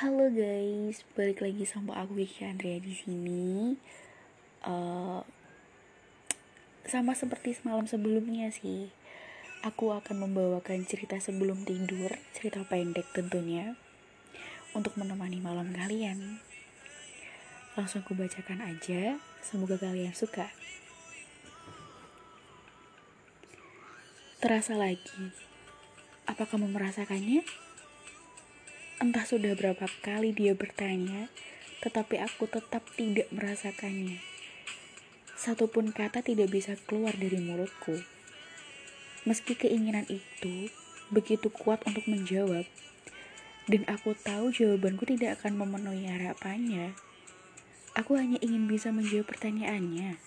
Halo guys, balik lagi sama aku Kiki Andrea di sini. Uh, sama seperti semalam sebelumnya sih, aku akan membawakan cerita sebelum tidur, cerita pendek tentunya, untuk menemani malam kalian. Langsung aku bacakan aja, semoga kalian suka. Terasa lagi, apa kamu merasakannya? Entah sudah berapa kali dia bertanya, tetapi aku tetap tidak merasakannya. Satupun kata tidak bisa keluar dari mulutku. Meski keinginan itu begitu kuat untuk menjawab, dan aku tahu jawabanku tidak akan memenuhi harapannya. Aku hanya ingin bisa menjawab pertanyaannya.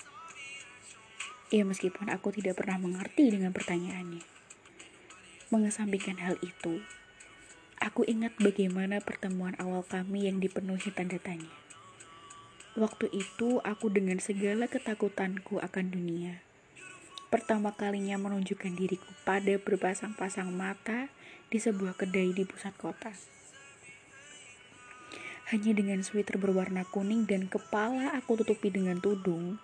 Ya meskipun aku tidak pernah mengerti dengan pertanyaannya. Mengesampingkan hal itu, Aku ingat bagaimana pertemuan awal kami yang dipenuhi tanda tanya. Waktu itu aku dengan segala ketakutanku akan dunia. Pertama kalinya menunjukkan diriku pada berpasang-pasang mata di sebuah kedai di pusat kota. Hanya dengan sweater berwarna kuning dan kepala aku tutupi dengan tudung,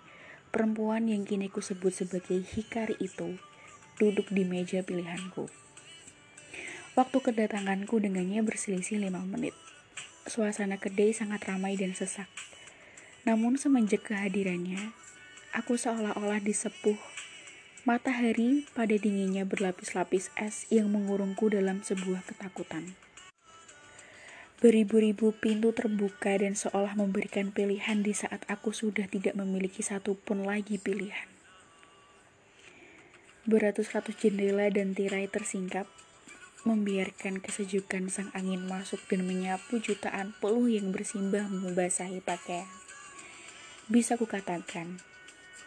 perempuan yang kini ku sebut sebagai Hikari itu duduk di meja pilihanku. Waktu kedatanganku dengannya berselisih lima menit. Suasana kedai sangat ramai dan sesak. Namun semenjak kehadirannya, aku seolah-olah disepuh. Matahari pada dinginnya berlapis-lapis es yang mengurungku dalam sebuah ketakutan. Beribu-ribu pintu terbuka dan seolah memberikan pilihan di saat aku sudah tidak memiliki satupun lagi pilihan. Beratus-ratus jendela dan tirai tersingkap membiarkan kesejukan sang angin masuk dan menyapu jutaan peluh yang bersimbah membasahi pakaian. Bisa kukatakan,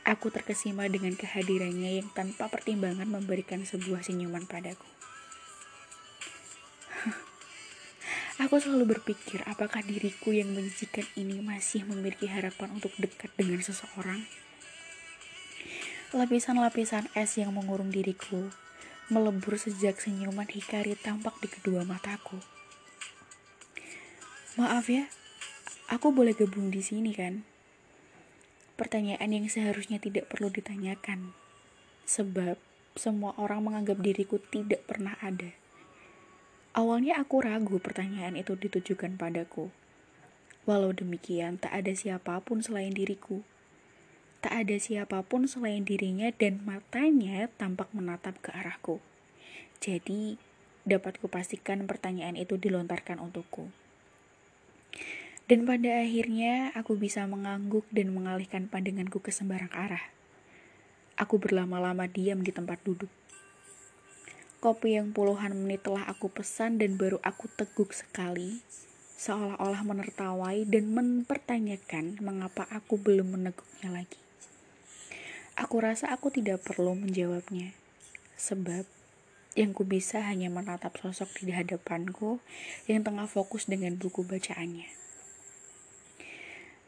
aku terkesima dengan kehadirannya yang tanpa pertimbangan memberikan sebuah senyuman padaku. Aku selalu berpikir apakah diriku yang menjijikan ini masih memiliki harapan untuk dekat dengan seseorang. Lapisan-lapisan es yang mengurung diriku melebur sejak senyuman Hikari tampak di kedua mataku. Maaf ya, aku boleh gabung di sini kan? Pertanyaan yang seharusnya tidak perlu ditanyakan, sebab semua orang menganggap diriku tidak pernah ada. Awalnya aku ragu pertanyaan itu ditujukan padaku. Walau demikian, tak ada siapa pun selain diriku. Tak ada siapa pun selain dirinya dan matanya tampak menatap ke arahku. Jadi, dapat kupastikan pertanyaan itu dilontarkan untukku. Dan pada akhirnya aku bisa mengangguk dan mengalihkan pandanganku ke sembarang arah. Aku berlama-lama diam di tempat duduk. Kopi yang puluhan menit telah aku pesan dan baru aku teguk sekali, seolah-olah menertawai dan mempertanyakan mengapa aku belum meneguknya lagi. Aku rasa aku tidak perlu menjawabnya, sebab yang ku bisa hanya menatap sosok di hadapanku yang tengah fokus dengan buku bacaannya.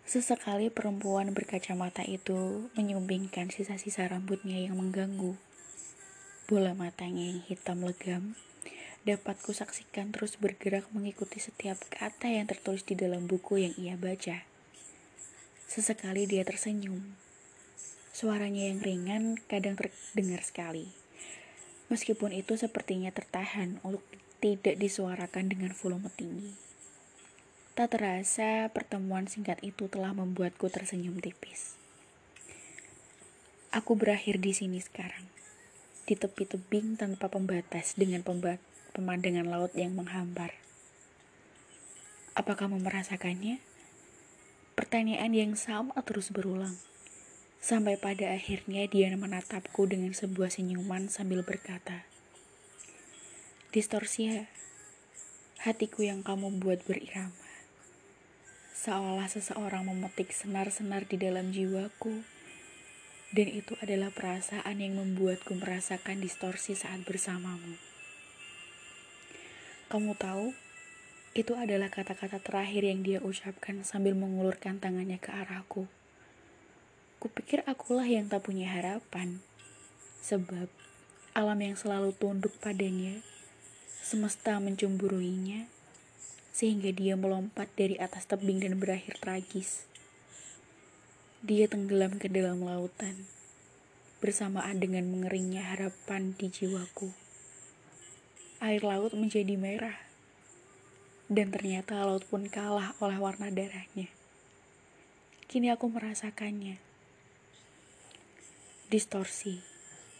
Sesekali perempuan berkacamata itu menyumbingkan sisa-sisa rambutnya yang mengganggu. Bola matanya yang hitam legam dapat kusaksikan terus bergerak mengikuti setiap kata yang tertulis di dalam buku yang ia baca. Sesekali dia tersenyum, Suaranya yang ringan kadang terdengar sekali. Meskipun itu sepertinya tertahan untuk tidak disuarakan dengan volume tinggi. Tak terasa pertemuan singkat itu telah membuatku tersenyum tipis. Aku berakhir di sini sekarang, di tepi tebing tanpa pembatas dengan pemandangan laut yang menghambar. Apa kamu merasakannya? Pertanyaan yang sama terus berulang. Sampai pada akhirnya dia menatapku dengan sebuah senyuman sambil berkata, Distorsia, hatiku yang kamu buat berirama. Seolah seseorang memetik senar-senar di dalam jiwaku, dan itu adalah perasaan yang membuatku merasakan distorsi saat bersamamu. Kamu tahu, itu adalah kata-kata terakhir yang dia ucapkan sambil mengulurkan tangannya ke arahku. Kupikir akulah yang tak punya harapan, sebab alam yang selalu tunduk padanya, semesta mencemburuinya, sehingga dia melompat dari atas tebing dan berakhir tragis. Dia tenggelam ke dalam lautan, bersamaan dengan mengeringnya harapan di jiwaku. Air laut menjadi merah, dan ternyata laut pun kalah oleh warna darahnya. Kini aku merasakannya. Distorsi,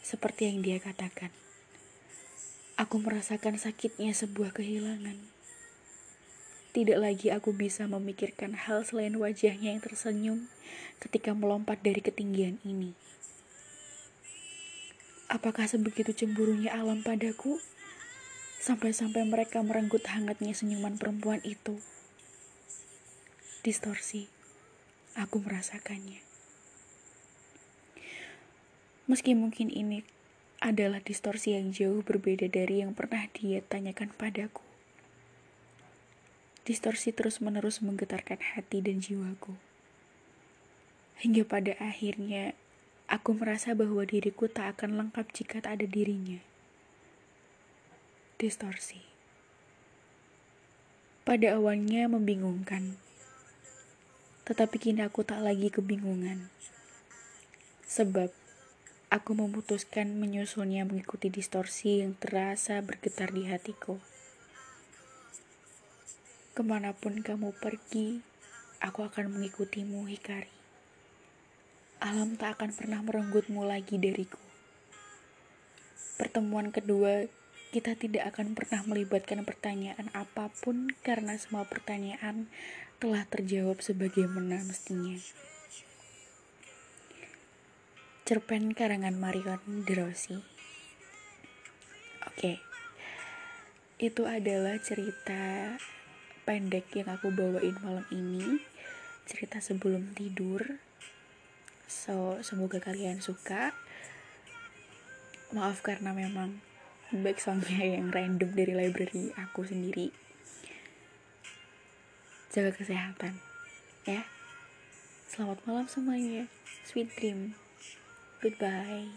seperti yang dia katakan. Aku merasakan sakitnya sebuah kehilangan. Tidak lagi aku bisa memikirkan hal selain wajahnya yang tersenyum ketika melompat dari ketinggian ini. Apakah sebegitu cemburunya alam padaku? Sampai-sampai mereka merenggut hangatnya senyuman perempuan itu. Distorsi, aku merasakannya. Meski mungkin ini adalah distorsi yang jauh berbeda dari yang pernah dia tanyakan padaku. Distorsi terus-menerus menggetarkan hati dan jiwaku. Hingga pada akhirnya, aku merasa bahwa diriku tak akan lengkap jika tak ada dirinya. Distorsi. Pada awalnya membingungkan, tetapi kini aku tak lagi kebingungan. Sebab aku memutuskan menyusulnya mengikuti distorsi yang terasa bergetar di hatiku. Ke mana pun kamu pergi, aku akan mengikutimu, Hikari. Alam tak akan pernah merenggutmu lagi dariku. Pertemuan kedua, kita tidak akan pernah melibatkan pertanyaan apa pun karena semua pertanyaan telah terjawab sebagaimana mestinya cerpen karangan Marion Rossi. Oke, itu adalah cerita pendek yang aku bawain malam ini. Cerita sebelum tidur. So, semoga kalian suka. Maaf karena memang back songnya yang random dari library aku sendiri. Jaga kesehatan, ya. Selamat malam semuanya. Sweet dream. Goodbye.